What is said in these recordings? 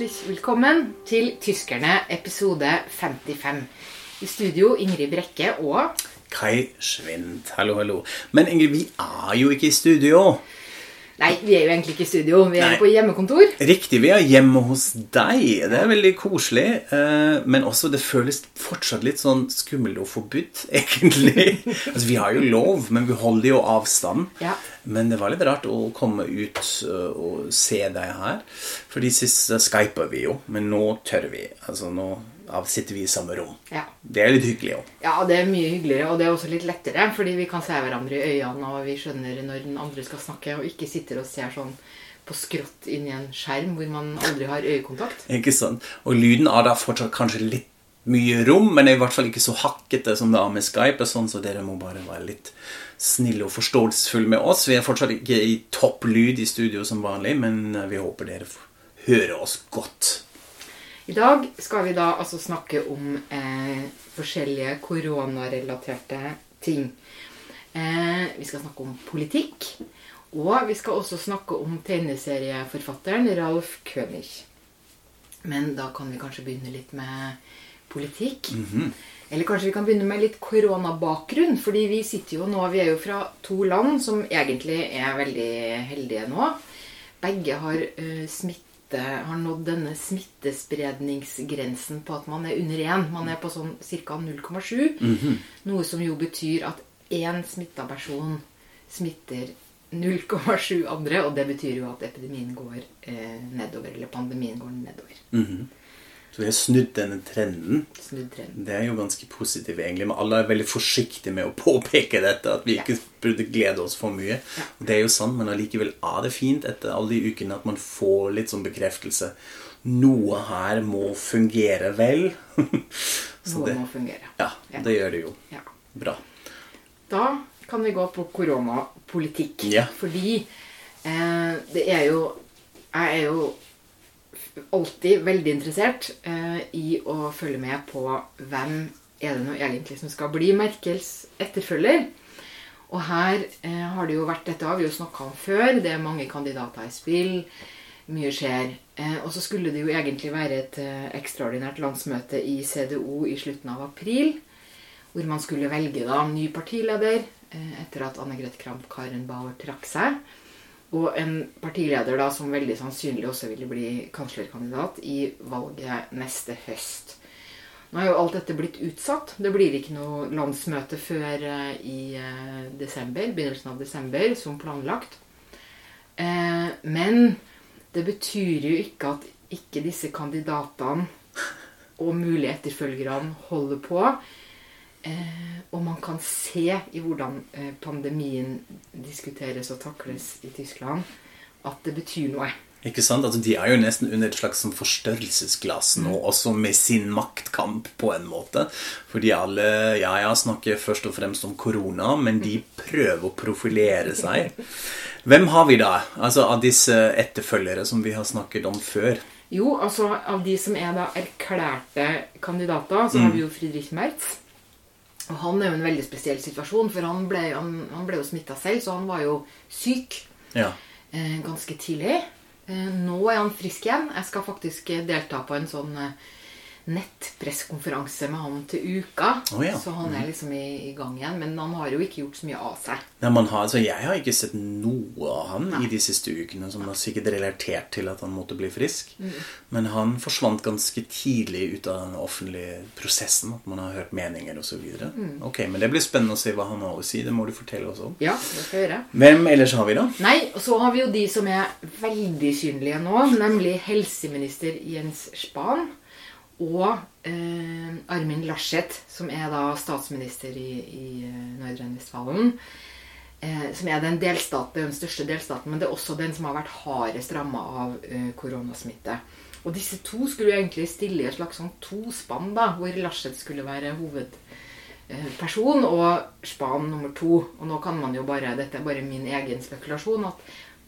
Herzlich velkommen til Tyskerne episode 55. I studio Ingrid Brekke og Kai Schwind. Hallo, hallo. Men Ingrid, vi er jo ikke i studio. Nei, vi er jo egentlig ikke i studio. Vi er Nei. på hjemmekontor. Riktig, vi er hjemme hos deg. Det er veldig koselig. eh, Men også det føles fortsatt litt sånn skummelt og forbudt, egentlig. Altså, Vi har jo lov, men vi holder jo avstand. Ja. Men det var litt rart å komme ut eh, og se deg her. Fordi sist uh, skypa vi jo, men nå tør vi. Altså nå ja, sitter vi i samme rom. Ja. Det er litt hyggelig òg. ja, det er mye hyggeligere, og det er også litt lettere, fordi vi kan se hverandre i øynene, og vi skjønner når den andre skal snakke, og ikke sitter og ser sånn på skrått inn i en skjerm hvor man aldri har øyekontakt. Ikke sant? Og lyden er da fortsatt kanskje litt mye rom, men er i hvert fall ikke så hakkete som det er med Skype. Sånn, så dere må bare være litt snille og forståelsesfulle med oss. Vi er fortsatt ikke i topp lyd i studio som vanlig, men vi håper dere hører oss godt. I dag skal vi da altså snakke om eh, forskjellige koronarelaterte ting. Eh, vi skal snakke om politikk. Og vi skal også snakke om tegneserieforfatteren Ralf König. Men da kan vi kanskje begynne litt med politikk. Eller kanskje vi kan begynne med litt koronabakgrunn. Fordi vi sitter jo nå Vi er jo fra to land som egentlig er veldig heldige nå. Begge har eh, smitte har nådd denne smittespredningsgrensen på at man er under 1. Man er på sånn ca. 0,7. Noe som jo betyr at én smitta person smitter 0,7 andre. Og det betyr jo at epidemien går eh, nedover. Eller pandemien går nedover. Så vi har snudd denne trenden. Snudd trenden. Det er jo ganske positivt, egentlig. Men alle er veldig forsiktige med å påpeke dette. At vi ikke burde glede oss for mye. Og det er jo sant, men allikevel er det fint etter alle de ukene at man får litt sånn bekreftelse. Noe her må fungere vel. Så Noe det, må fungere. ja, Ja. det gjør det jo. Ja. Bra. Da kan vi gå på koronapolitikk. Ja. Fordi eh, det er jo Jeg er jo alltid veldig interessert eh, i å følge med på hvem er det nå egentlig som skal bli Merkels etterfølger. Og her eh, har det jo vært Dette har vi jo snakka om før. Det er mange kandidater i spill. Mye skjer. Eh, og så skulle det jo egentlig være et eh, ekstraordinært landsmøte i CDO i slutten av april hvor man skulle velge da ny partileder eh, etter at Anne Grete Kramp-Karrenbauer trakk seg. Og en partileder da som veldig sannsynlig også ville bli kanslerkandidat i valget neste høst. Nå er jo alt dette blitt utsatt. Det blir ikke noe landsmøte før eh, i eh, desember, begynnelsen av desember, som planlagt. Eh, men det betyr jo ikke at ikke disse kandidatene og mulige etterfølgerne holder på. Eh, og man kan se i hvordan eh, pandemien diskuteres og takles i Tyskland, at det betyr noe. Ikke sant? Altså, de er jo nesten under et slags sånn forstørrelsesglass nå, også med sin maktkamp på en måte. Fordi alle ja, ja, snakker først og fremst om korona, men de prøver å profilere seg. Hvem har vi da, altså av disse etterfølgere som vi har snakket om før? Jo, altså av de som er da erklærte kandidater, så har vi jo Friedrich Merz. Og han er jo en veldig spesiell situasjon, for han ble, han, han ble jo smitta selv, så han var jo syk Ja. eh, ganske tidlig. Eh, nå er han frisk igjen. Jeg skal faktisk eh, delta på en sånn eh, nettpresskonferanse med han til uka. Oh, ja. Så han er liksom i, i gang igjen. Men han har jo ikke gjort så mye av seg. Nei, man har, altså, jeg har ikke sett noe av han i de siste ukene som har sikkert relatert til at han måtte bli frisk. Men han forsvant ganske tidlig ut av den offentlige prosessen. At man har hørt meninger osv. Mm. Ok, men det blir spennende å se hva han har å si. Det må du fortelle oss om. Ja, det skal jeg gjøre. Hvem ellers har vi, da? Nei, så har vi jo de som er veldig synlige nå, nemlig helseminister Jens Spahn og eh, Armin Laschet, som er da statsminister i, i eh, Nordrhein-Westfalen. Eh, som er den delstat, den største delstaten, men det er også den som har vært hardest ramma av eh, koronasmitte. Og disse to skulle jo egentlig stille i et slags sånn tospann, da, hvor Laschet skulle være hovedperson og Span nummer to. Og nå kan man jo bare, dette er bare min egen spekulasjon, at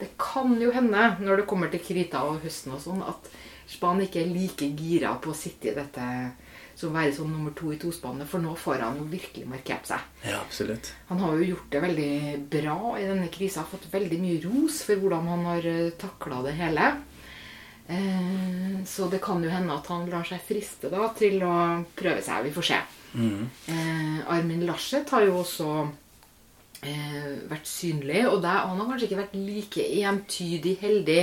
det kan jo hende, når det kommer til krita og høsten og sånn, at Span ikke er like gira på å sitte i dette som å være sånn nummer to i tospannet, for nå får han jo virkelig markert seg. Ja, absolutt. Han har jo gjort det veldig bra i denne krisa, fått veldig mye ros for hvordan han har takla det hele. Eh, så det kan jo hende at han lar seg friste da til å prøve seg. Vi får se. Mm. Armin Laschet har jo også eh, vært synlig, og det, han har kanskje ikke vært like entydig heldig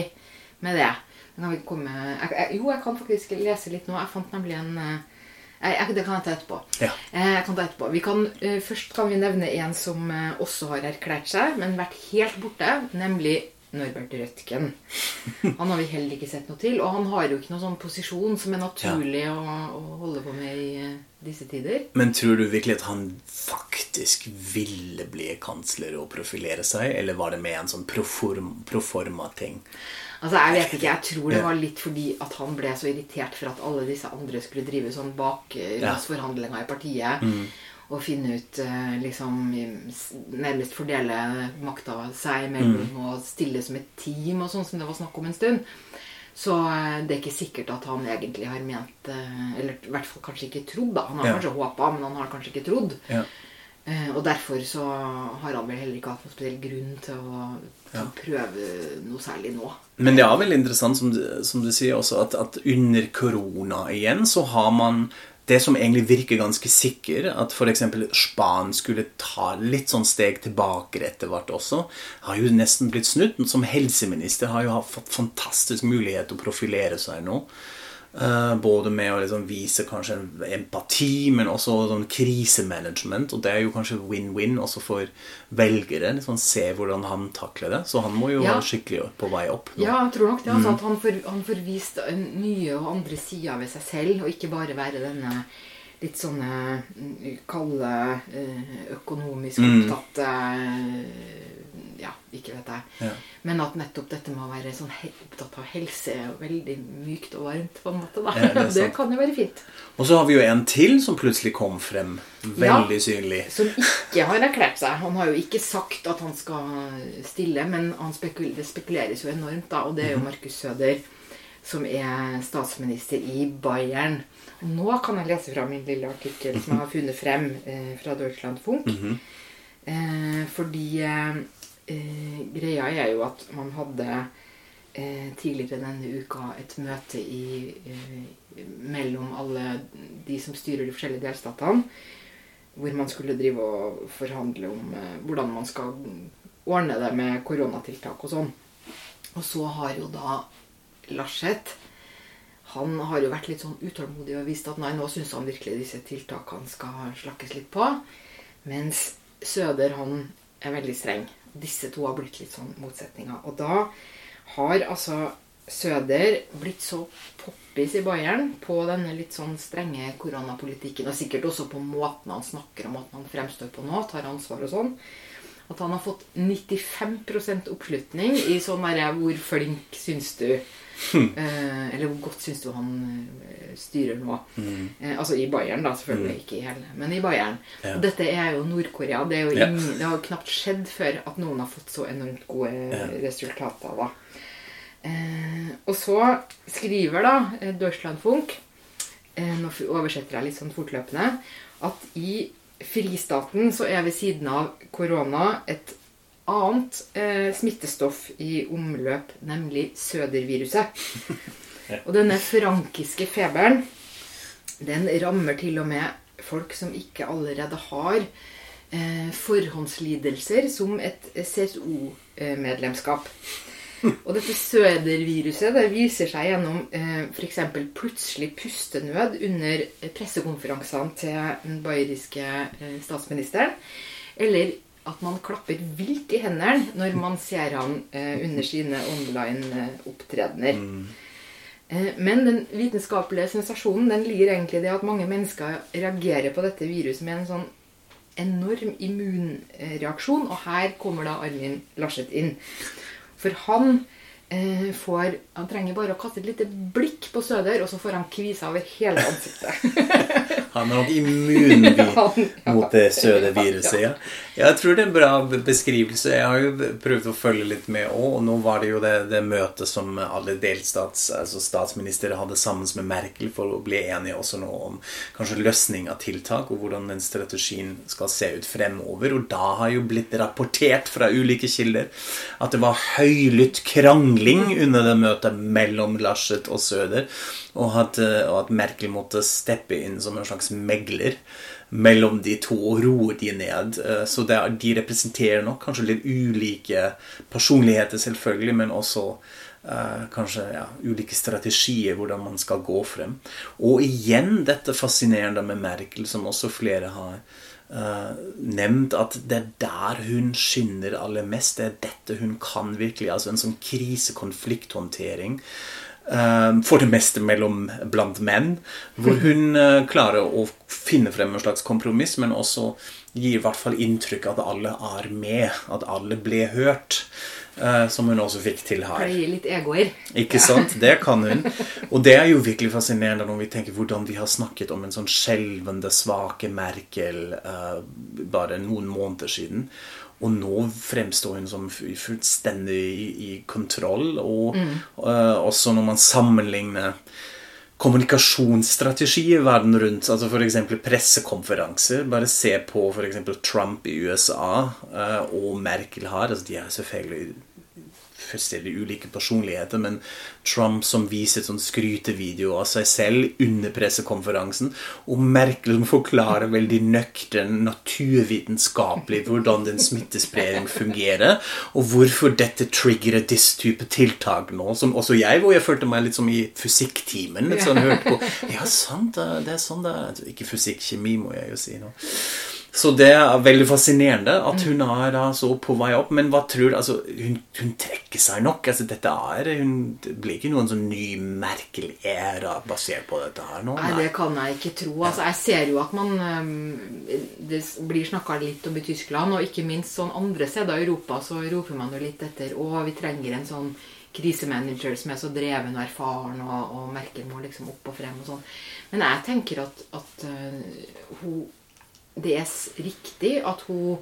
med det. Vi komme, jeg, jeg, jo, jeg kan faktisk lese litt nå. Jeg fant nemlig en eh, jeg, jeg, Det kan jeg ta etterpå. Ja. Eh, jeg kan ta etterpå. Vi kan, eh, først kan vi nevne en som også har erklært seg, men vært helt borte, nemlig Norbert Rødtgen. Han har vi heller ikke sett noe til. Og han har jo ikke noen sånn posisjon som er naturlig å, å holde på med i eh, disse tider. Men tror du virkelig at han faktisk ville bli kansler og profilere seg, eller var det med en sånn proform, proforma-ting? Altså, Jeg vet ikke, jeg tror det var litt fordi at han ble så irritert for at alle disse andre skulle drive sånn bakgrunnsforhandlinger i partiet. Og finne ut eh, liksom Nærmest fordele makta seg imellom og stille som et team og sånn som det var snakk om en stund. Så eh, det er ikke sikkert at han egentlig har ment eh, Eller i hvert fall kanskje ikke trodd. da Han har Ja. kanskje håpa, men han har kanskje ikke trodd. Ja. Og derfor så har han vel heller ikke hatt noen spesiell grunn til å, til å prøve noe særlig nå. Men det er veldig interessant, som du, som du sier også, at, at under korona igjen så har man det som egentlig virker ganske sikker, at f.eks. Span skulle ta litt sånn steg tilbake etter hvert også, har jo nesten blitt snudd. Som helseminister har jo hatt fantastisk mulighet til å profilere seg nå. Eh, både med å liksom vise kanskje empati, men også sånn krisemanagement. Og det er jo kanskje win-win også for velgere. Liksom se hvordan han takler det. Så han må jo Ja. være skikkelig på vei opp nå. Ja, jeg tror nok det. Altså, at han får, han får vist mye og andre sider ved seg selv, og ikke bare være denne litt sånne mm, kalde, eh, økonomisk opptatte eh, Ja, ikke vet jeg. Ja. Men at nettopp dette med å være sånn opptatt av helse veldig mykt og varmt, på en måte. da. Ja, det det kan jo være fint. Og så har vi jo en til som plutselig kom frem. Veldig synlig. Som ikke har erklært seg. Han har jo ikke sagt at han skal stille, men han spekul det spekuleres jo enormt, da, og det er jo Markus Søder, som er statsminister i Bayern. Og nå kan jeg lese fra min lille artikkel som jeg har funnet frem eh, fra Deutschland Funk. eh, fordi eh, eh, greia er jo at man hadde eh, tidligere denne uka et møte i, eh, mellom alle de som styrer de forskjellige delstatene hvor man skulle drive og forhandle om eh, hvordan man skal ordne det med koronatiltak og sånn. Og så har jo da Larseth Han har jo vært litt sånn utålmodig og vist at nei, nå syns han virkelig disse tiltakene skal slakkes litt på. Mens Søder, han er veldig streng. Disse to har blitt litt sånn motsetninger. Og da har altså Søder blitt så poppis i Bayern på denne litt sånn strenge koronapolitikken, og sikkert også på måten han snakker og måten han fremstår på nå, tar ansvar og sånn, at han har fått 95% oppslutning i sånn derre Hvor flink syns du eh, Eller hvor godt syns du han eh, styrer nå? Eh, altså i Bayern, da, selvfølgelig. Ikke i hele, men i Bayern. Ja. Og dette er jo Nord-Korea. Det, jo Ja. det har jo knapt skjedd før at noen har fått så enormt gode Ja. resultater. da. Eh, og så skriver da Deutschland Deutschlandfunk eh, Nå oversetter jeg litt sånn fortløpende at i fristaten så er ved siden av korona et annet eh, smittestoff i omløp, nemlig søderviruset. Og denne frankiske feberen den rammer til og med folk som ikke allerede har eh, forhåndslidelser som et CSO-medlemskap. Og dette søderviruset det viser seg gjennom eh, f.eks. plutselig pustenød under pressekonferansene til den bayeriske eh, statsministeren. Eller at man klapper vilt i hendene når man ser han eh, under sine online-opptredener. Eh, Men den vitenskapelige sensasjonen den ligger egentlig i det at mange mennesker reagerer på dette viruset med en sånn enorm immunreaksjon. Og her kommer da Armin Laschet inn. For han eh, får Han trenger bare å kaste et lite blikk på Søder, og så får han kviser over hele ansiktet. Han er nok immun mot det søde viruset. Ja. Jeg tror det er en bra beskrivelse. Jeg har jo prøvd å følge litt med òg. Og nå var det jo det, det møtet som alle delstats, altså statsministre hadde sammen med Merkel for å bli enige også nå om kanskje løsning av tiltak og hvordan den strategien skal se ut fremover. Og da har jo blitt rapportert fra ulike kilder at det var høylytt krangling under det møtet mellom Laschet og Søder, og at, og at Merkel måtte steppe inn som en slags megler mellom de to og roe de ned. Eh, så er, de representerer nok kanskje litt ulike personligheter, selvfølgelig, men også uh, kanskje ja, ulike strategier hvordan man skal gå frem. Og igjen dette fascinerende med Merkel, som også flere har uh, nevnt, at det er der hun skinner aller mest. Det er dette hun kan virkelig. Altså en sånn krisekonflikthåndtering. Eh, for det meste mellom blant menn, hvor hun eh, klarer å finne frem en slags kompromiss, men også gir i hvert fall inntrykk av at alle er med, at alle ble hørt. Eh, som hun også fikk til her. Pleier litt egoer. Ikke sant? Det kan hun. Og det er jo virkelig fascinerende når vi tenker hvordan de har snakket om en sånn skjelvende, svake Merkel uh, bare noen måneder siden. Og nå fremstår hun som fullstendig i, i kontroll. Og mm. uh, også når man sammenligner kommunikasjonsstrategier verden rundt, altså f.eks. pressekonferanser. Bare se på f.eks. Trump i USA uh, og Merkel her. Altså, de er selvfølgelig fullstendig ulike personligheter, men Trump som viser sånn skrytevideo av seg selv under pressekonferansen, og Merkel som forklarer veldig nøktern, naturvitenskapelig hvordan den smittespredning fungerer, og hvorfor dette triggerer disse type tiltak nå, som også jeg, hvor jeg følte meg litt som i fysikktimen. Litt sånn hørte på Ja, sant, det er sånn det er. Ikke fysikk, kjemi, må jeg jo si nå. Så det er veldig fascinerende at hun er da så på vei opp. Men hva tror du altså, hun, hun, trekker seg nok. altså dette er, hun, Det blir ikke noen sånn ny Merkel-æra basert på dette her nå? Nei, det kan jeg ikke tro. altså Jeg ser jo at man Det blir snakka litt om i Tyskland, og ikke minst sånn andre steder i Europa så roper man jo litt etter Å, vi trenger en sånn krisemanager som er så dreven og erfaren, og, og Merkel må liksom opp og frem og sånn. Men jeg tenker at, at uh, hun det er riktig at hun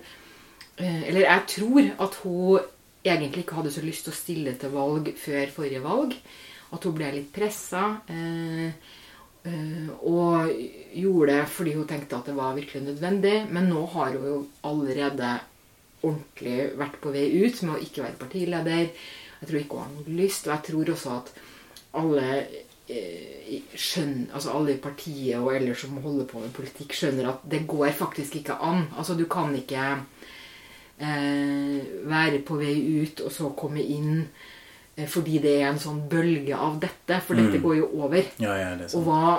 eh, Eller jeg tror at hun egentlig ikke hadde så lyst til å stille til valg før forrige valg. At hun ble litt pressa. Eh, eh, og gjorde det fordi hun tenkte at det var virkelig nødvendig. Men nå har hun jo allerede ordentlig vært på vei ut med å ikke være partileder. Jeg tror ikke hun har noe lyst. Og jeg tror også at alle skjønner, altså alle i partiet og ellers som holder på med politikk, skjønner at det går faktisk ikke an. Altså Du kan ikke eh, være på vei ut og så komme inn eh, fordi det er en sånn bølge av dette. For mm. dette går jo over. Ja, ja, og hva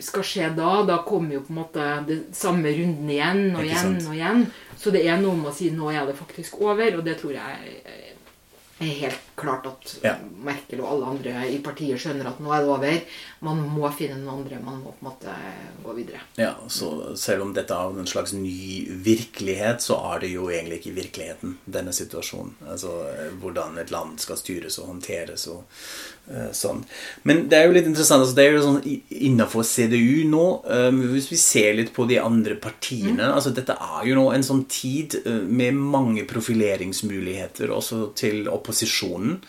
skal skje da? Da kommer jo på en måte det samme runden igjen og igjen og igjen. Så det er noe med å si nå er det faktisk over, og det tror jeg er helt klart at ja. Merkel og alle andre i partiet skjønner at nå er det over. Man må finne noen andre. Man må på en måte gå videre. Ja, så Selv om dette er en slags ny virkelighet, så er det jo egentlig ikke virkeligheten, denne situasjonen. Altså hvordan et land skal styres og håndteres og sånn. Men det er jo litt interessant. altså Det er jo sånn innafor CDU nå, um, hvis vi ser litt på de andre partiene mm. altså Dette er jo nå en sånn tid uh, med mange profileringsmuligheter også til opposisjonen.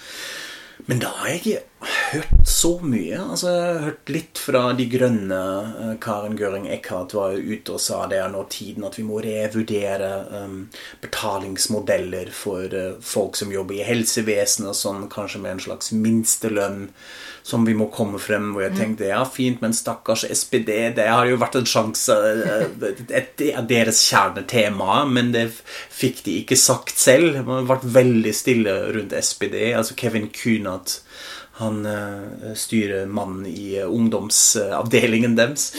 Men da har jeg ikke hørt så mye. Altså, Jeg har hørt litt fra De grønne. Eh, Karen Gøring Eckardt var jo ute og sa det er nå tiden at vi må revurdere um, betalingsmodeller for uh, folk som jobber i helsevesenet, sånn kanskje med en slags minstelønn som vi må komme frem. Hvor jeg mm. tenkte ja, fint, men stakkars SPD, det har jo vært en sjanse Det er deres kjernetema, men det fikk de ikke sagt selv. Man har vært veldig stille rundt SPD. Altså Kevin Kunat han uh, styrer mannen i uh, ungdomsavdelingen deres.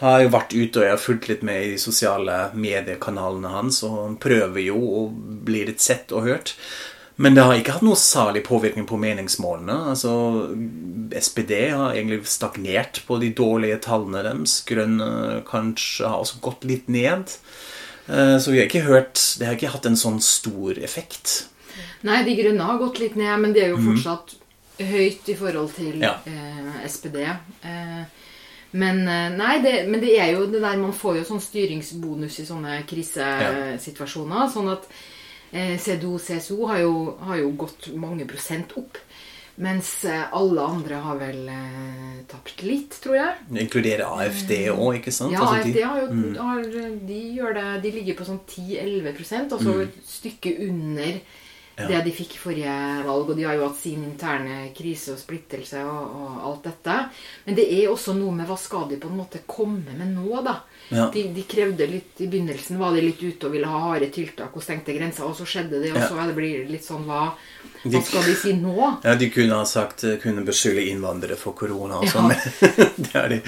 Har jo vært ute og jeg har fulgt litt med i de sosiale mediekanalene hans, og han prøver jo å bli litt sett og hørt. Men det har ikke hatt noe særlig påvirkning på meningsmålene. Altså, SPD har egentlig stagnert på de dårlige tallene deres. Grønne kanskje har også gått litt ned. Eh, så vi har ikke hørt Det har ikke hatt en sånn stor effekt. Nei, de grønne har gått litt ned, men det er jo mhm. fortsatt. Høyt i forhold til ja. eh, SPD. Eh, Men eh, nei, det, men det er jo det der Man får jo sånn styringsbonus i sånne krisesituasjoner. Sånn at eh, CDO CSO har jo, har jo gått mange prosent opp. Mens eh, alle andre har vel eh, tapt litt, tror jeg. Inkluderer AFD òg, ikke sant? Ja, Altså, AFD har jo, har, de, gjør det, de ligger på sånn 10-11% altså et stykke under Ja. det de fikk i forrige valg. Og de har jo hatt sin interne krise og splittelse og, og alt dette. Men det er også noe med hva skal de på en måte komme med nå, da? Ja. De, de krevde litt I begynnelsen var de litt ute og ville ha harde tiltak og stengte grenser, og så skjedde det, og Ja. så det blir litt sånn hva, hva skal de si nå? Ja, De kunne ha sagt kunne beskylde innvandrere for korona og sånn. det er de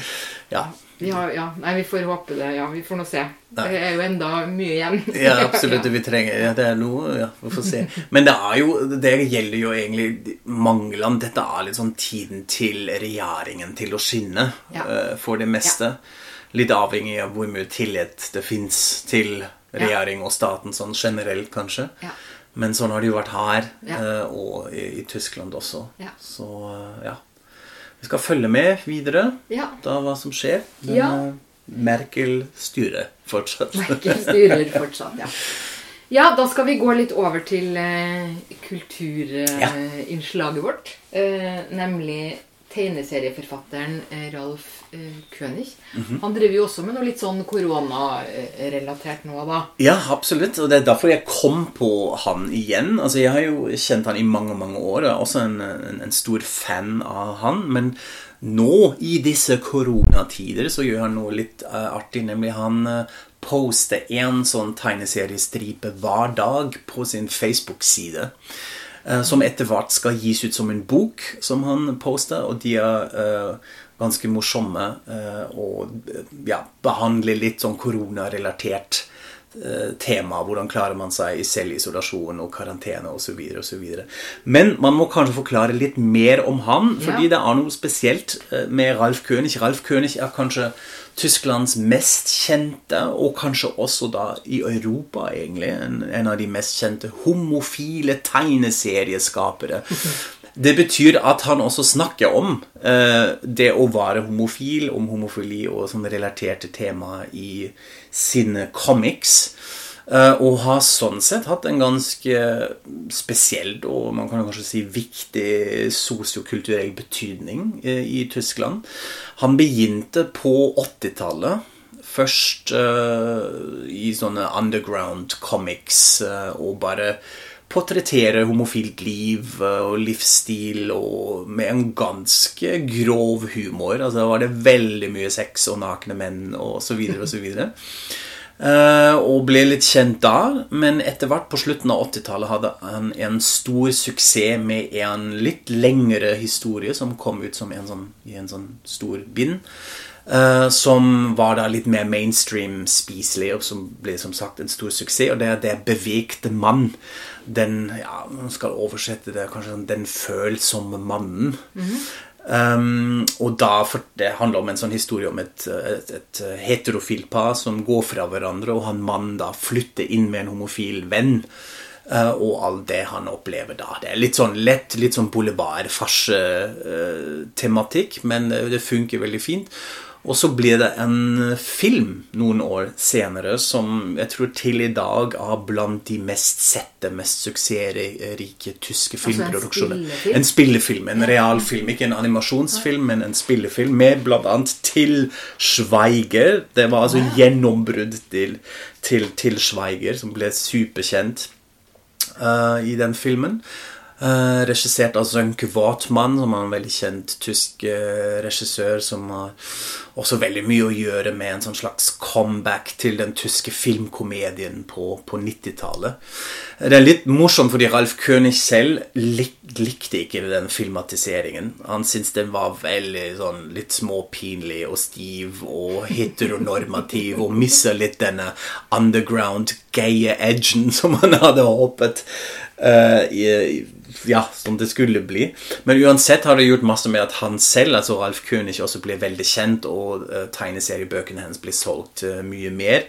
Ja. Vi har, ja, nei, vi får håpe det. Ja, vi får nå se. Nei. Det er jo enda mye igjen. Ja, absolutt. Vi trenger ja, Det er noe Ja, vi får se. Men det er jo Det gjelder jo egentlig manglene. Dette er litt sånn tiden til regjeringen til å skinne Ja. uh, for det meste. Litt avhengig av hvor mye tillit det fins til regjering og staten sånn generelt, kanskje. Ja. Men sånn har det jo vært her, Ja. eh, og i, i Tyskland også. Ja. Så uh, ja. Vi skal følge med videre Ja. da hva som skjer. Men Ja. eh, Merkel styrer fortsatt. Merkel styrer fortsatt, ja. Ja, da skal vi gå litt over til eh, kulturinnslaget vårt. Eh, nemlig tegneserieforfatteren eh, Ralf eh, König. -hmm. Han driver jo også med noe litt sånn koronarelatert nå, da. Ja, absolutt. Og det er derfor jeg kom på han igjen. Altså, Jeg har jo kjent han i mange mange år. Jeg er også en, en, en stor fan av han. Men nå, i disse koronatider, så gjør han noe litt uh, artig. Nemlig han uh, poster en sånn tegneseriestripe hver dag på sin Facebook-side. Eh, som etter hvert skal gis ut som en bok, som han poster. Og de er eh, ganske morsomme eh, og ja, behandler litt sånn koronarelatert tema. Hvordan klarer man seg i selvisolasjon og karantene osv. osv. Men man må kanskje forklare litt mer om han, fordi Ja. det er noe spesielt eh, med Ralf König. Ralf König er kanskje Tysklands mest kjente, og kanskje også da i Europa, egentlig, en, en av de mest kjente homofile tegneserieskapere. Det betyr at han også snakker om eh, det å være homofil, om homofili og sånne relaterte temaer i sine comics. Eh, og har sånn sett hatt en ganske spesiell og man kan kanskje si viktig sosiokulturell betydning eh, i Tyskland. Han begynte på 80-tallet. Først uh, i sånne underground comics uh, og bare portrettere homofilt liv eh, og livsstil og med en ganske grov humor. Altså Da var det veldig mye sex og nakne menn og så videre og så videre. Uh, og ble litt kjent da, men etter hvert på slutten av 80-tallet hadde han en stor suksess med en litt lengre historie som kom ut som en sånn, i en sånn stor bind. Eh, som var da litt mer mainstream spiselig, og som ble som sagt en stor suksess. Og det er Det bevegte mann. Den ja, man skal oversette det kanskje sånn Den følsomme mannen. Um, og da, for Det handler om en sånn historie om et, et, et heterofilt par som går fra hverandre, og han mannen da flytter inn med en homofil venn. Uh, og alt det han opplever da. Det er litt sånn lett, litt sånn boulevard-farse-tematikk, men det, det funker veldig fint. Og så blir det en film noen år senere som jeg tror til i dag er blant de mest sette, mest suksessrike tyske Altså en filmproduksjoner. spillefilm? En spillefilm, en realfilm. Ikke en animasjonsfilm, men en spillefilm med bl.a. Til Schweiger. Det var altså gjennombrudd til, til, til Schweiger, som ble superkjent uh, i den filmen. Eh, regissert av Zunk Wartmann, som er en veldig kjent tysk eh, regissør som har også veldig mye å gjøre med en sånn slags comeback til den tyske filmkomedien på, på 90-tallet. Det er litt morsomt fordi Ralf König selv lik, likte ikke den filmatiseringen. Han syntes den var veldig sånn litt småpinlig og stiv og heteronormativ og missa litt denne underground gaye edgen som han hadde håpet i, ja, som det skulle bli. Men uansett har det gjort masse med at han selv, altså Ralf König, også ble veldig kjent, og uh, tegneseriebøkene hennes ble solgt uh, mye mer.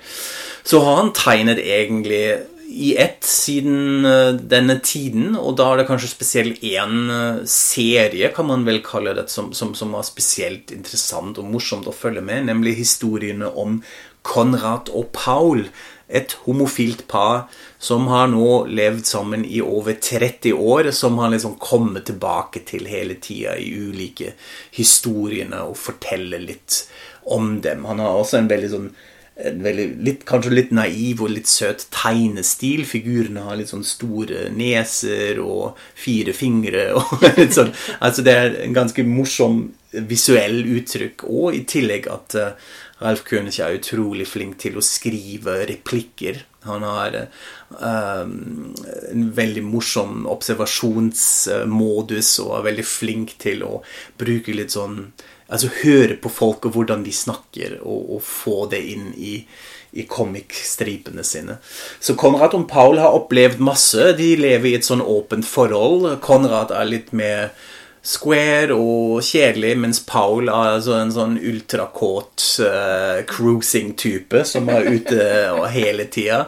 Så har han tegnet egentlig i ett siden denne tiden, og da er det kanskje spesielt én serie, kan man vel kalle det, som, som, som var spesielt interessant og morsomt å følge med, nemlig historiene om Konrad og Paul. Et homofilt par som har nå levd sammen i over 30 år, som har liksom kommet tilbake til hele tida i ulike historiene og forteller litt om dem. Han har også en veldig sånn en veldig, litt, kanskje litt naiv og litt søt tegnestil. Figurene har litt sånn store neser og fire fingre. Og litt sånn. Altså det er en ganske morsom visuell uttrykk. Og i tillegg at uh, Ralf König er utrolig flink til å skrive replikker. Han har uh, en veldig morsom observasjonsmodus og er veldig flink til å bruke litt sånn altså høre på folk og hvordan de snakker, og, og få det inn i, i comic-stripene sine. Så Konrad og Paul har opplevd masse. De lever i et sånn åpent forhold. Konrad er litt mer square og kjedelig, mens Paul er altså en sånn ultrakåt uh, cruising-type som er ute hele tida.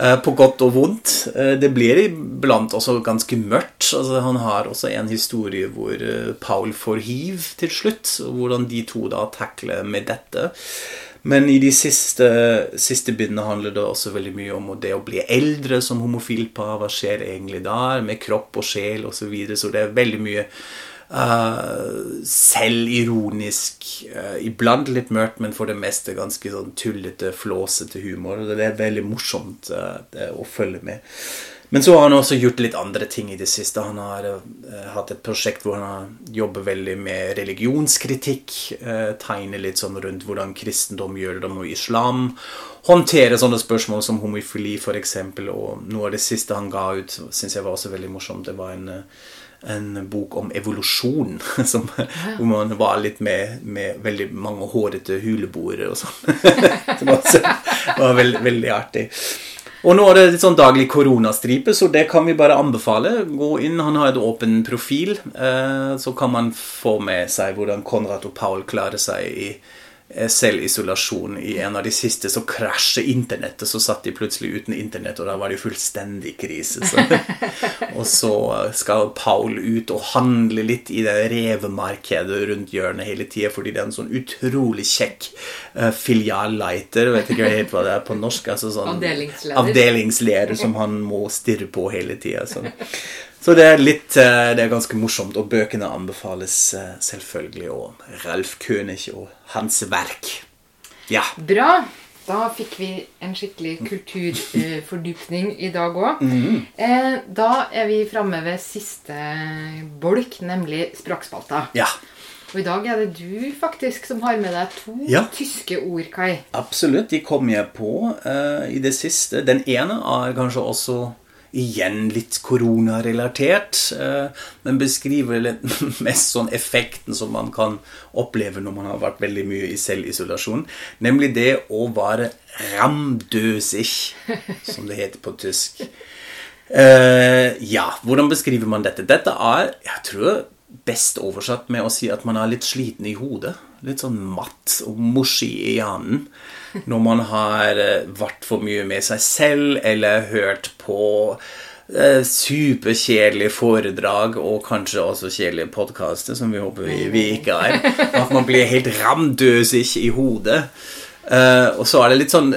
Eh, på godt og vondt. Eh, det blir iblant også ganske mørkt. Altså, han har også en historie hvor eh, Paul får hiv til slutt, og hvordan de to da takler med dette. Men i de siste, siste bindene handler det også veldig mye om det å bli eldre som homofil par. Hva skjer egentlig der, med kropp og sjel osv. Så, videre. så det er veldig mye Uh, selvironisk, uh, iblant litt mørkt, men for det meste ganske sånn tullete, flåsete humor. og Det er veldig morsomt uh, å følge med. Men så har han også gjort litt andre ting i det siste. Han har hatt et prosjekt hvor han jobber veldig med religionskritikk. tegner litt sånn rundt hvordan kristendom gjør det med islam. håndterer sånne spørsmål som homofili, f.eks. Og noe av det siste han ga ut, syns jeg var også veldig morsomt. Det var en en bok om evolusjon. Som, hvor man var litt med, med veldig mange hårete huleboere og sånn. Det også var veldig, veldig artig. Og nå er det litt sånn daglig koronastripe, så det kan vi bare anbefale. Gå inn, Han har et åpen profil, eh, så kan man få med seg hvordan Konrad og Paul klarer seg i selvisolasjon. I en av de siste så krasjer internettet, så satt de plutselig uten internett, og da var det fullstendig krise. Så. og så skal Paul ut og handle litt i det revemarkedet rundt hjørnet hele tida, fordi det er en sånn utrolig kjekk uh, filialleiter, vet ikke helt hva det er på norsk, altså sånn avdelingsleder, avdelingsleder som han må stirre på hele tida. Så det er litt eh, Det er ganske morsomt, og bøkene anbefales eh, selvfølgelig. Og Ralf König og hans verk. Ja. Bra. Da fikk vi en skikkelig kulturfordypning i dag òg. Mm. Eh, da er vi framme ved siste bolk, nemlig språkspalta. ja. Og i dag er det du faktisk som har med deg to Ja. tyske ord, Kai. Absolutt. De kom jeg på uh, i det siste. Den ene er kanskje også igjen litt koronarelatert, eh, men beskriver mest sånn effekten som man kan oppleve når man har vært veldig mye i selvisolasjon. Nemlig det å være ramdøsig, som det heter på tysk. Eh, ja, hvordan beskriver man dette? Dette er, jeg tror, best oversatt med å si at man er litt sliten i hodet. Litt sånn matt og morsi i hjernen. Når man har eh, vært for mye med seg selv, eller hørt på eh, superkjedelige foredrag og kanskje også kjedelige podkaster, som vi håper vi, vi ikke er. At man blir helt ramdøsig i hodet. Eh, og så er det litt sånn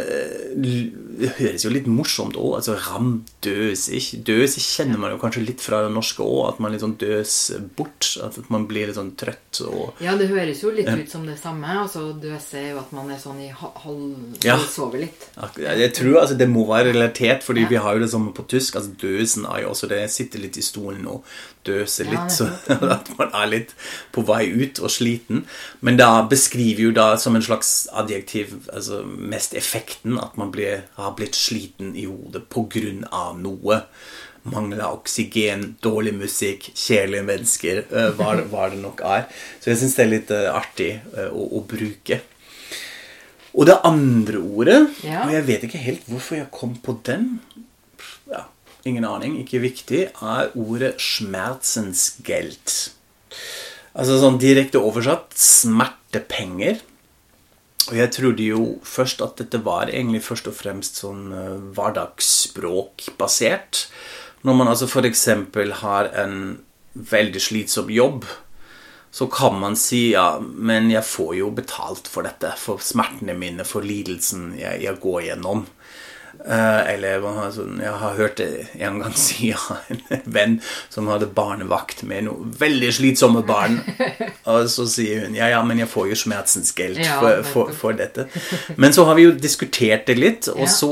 høres jo litt morsomt òg. Altså ramdøsig. Døsig kjenner man jo kanskje litt fra det norske òg. At man litt sånn døs bort. At man blir litt sånn trøtt og Ja, det høres jo litt ut som det samme. Altså Døse er jo at man er sånn i halv... Ja. Sover litt. Jeg tror altså det må være relatert, fordi vi har jo det samme på tysk. altså Døsen er jo også det. Sitter litt i stolen og døser Ja, litt, så at man er litt på vei ut og sliten. Men da beskriver jo da som en slags adjektiv altså mest effekten at man blir, har blitt sliten i hodet av noe. Mangla oksygen, dårlig musikk, kjedelige mennesker, eh, hva, det- hva det nok er. Så jeg syns det er litt eh, artig eh, å, å bruke. Og det andre ordet Ja. Og jeg vet ikke helt hvorfor jeg kom på den. Ingen aning, ikke viktig. Er ordet 'schmerzensgeld'. Altså sånn direkte oversatt smertepenger. Og jeg trodde jo først at dette var egentlig først og fremst sånn uh, hverdagsspråkbasert. Når man altså f.eks. har en veldig slitsom jobb, så kan man si ja, men jeg får jo betalt for dette, for smertene mine, for lidelsen jeg, jeg går gjennom. Uh, eller sånn, jeg har hørt det en gang si av en venn som hadde barnevakt med noen veldig slitsomme barn. Og så sier hun ja, ja, men jeg får jo smertensgeld for, for, for dette. Men så har vi jo diskutert det litt, og så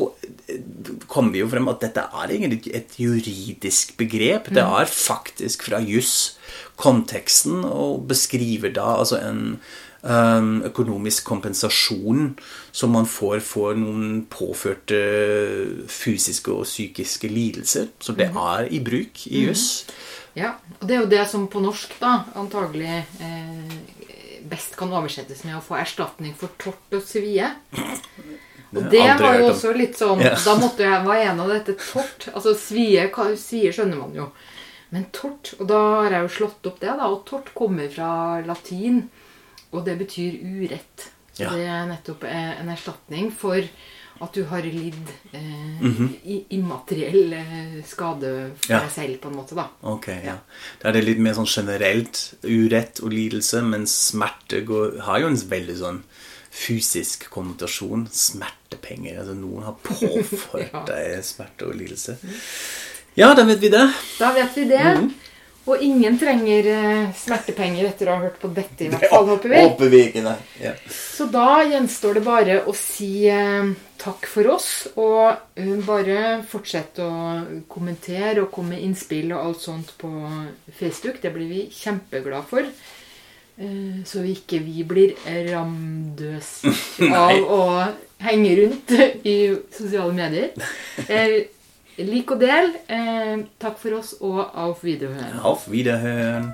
kom vi jo frem at dette er egentlig et juridisk begrep. Det Mm. er faktisk fra juss konteksten og beskriver da altså en økonomisk kompensasjon som man får for noen påførte fysiske og psykiske lidelser. Så det er i bruk i juss. Ja, og det er jo det som på norsk da antagelig eh, best kan oversettes med å få erstatning for tort og svie. Og det var jo også litt sånn Ja. Da måtte jeg Hva er nå dette tort? Altså svie, svie skjønner man jo. Men tort Og da har jeg jo slått opp det, da. Og tort kommer fra latin, og det betyr urett. Så Ja. det er nettopp eh, en erstatning for at du har lidd eh, i- immateriell eh, skade for Ja. deg selv, på en måte, da. Ok, ja. Da er det litt mer sånn generelt urett og lidelse, men smerte går, har jo en veldig sånn fysisk konnotasjon. Smertepenger. Altså noen har påført Ja. deg smerte og lidelse. Ja, da vet vi det. Da vet vi det. Mhm. Og ingen trenger eh, smertepenger etter å ha hørt på dette, i hvert fall, håper vi. Håper vi ikke, nei. Ja. Så da gjenstår det bare å si eh, takk for oss, og eh, bare fortsett å kommentere og komme med innspill og alt sånt på Facebook. Det blir vi kjempeglade for. Eh, så ikke vi blir ramdøs av å henge rundt i sosiale medier. Eh, lik og del. Eh, takk for oss, og auf Wiederhören. Auf Wiederhören.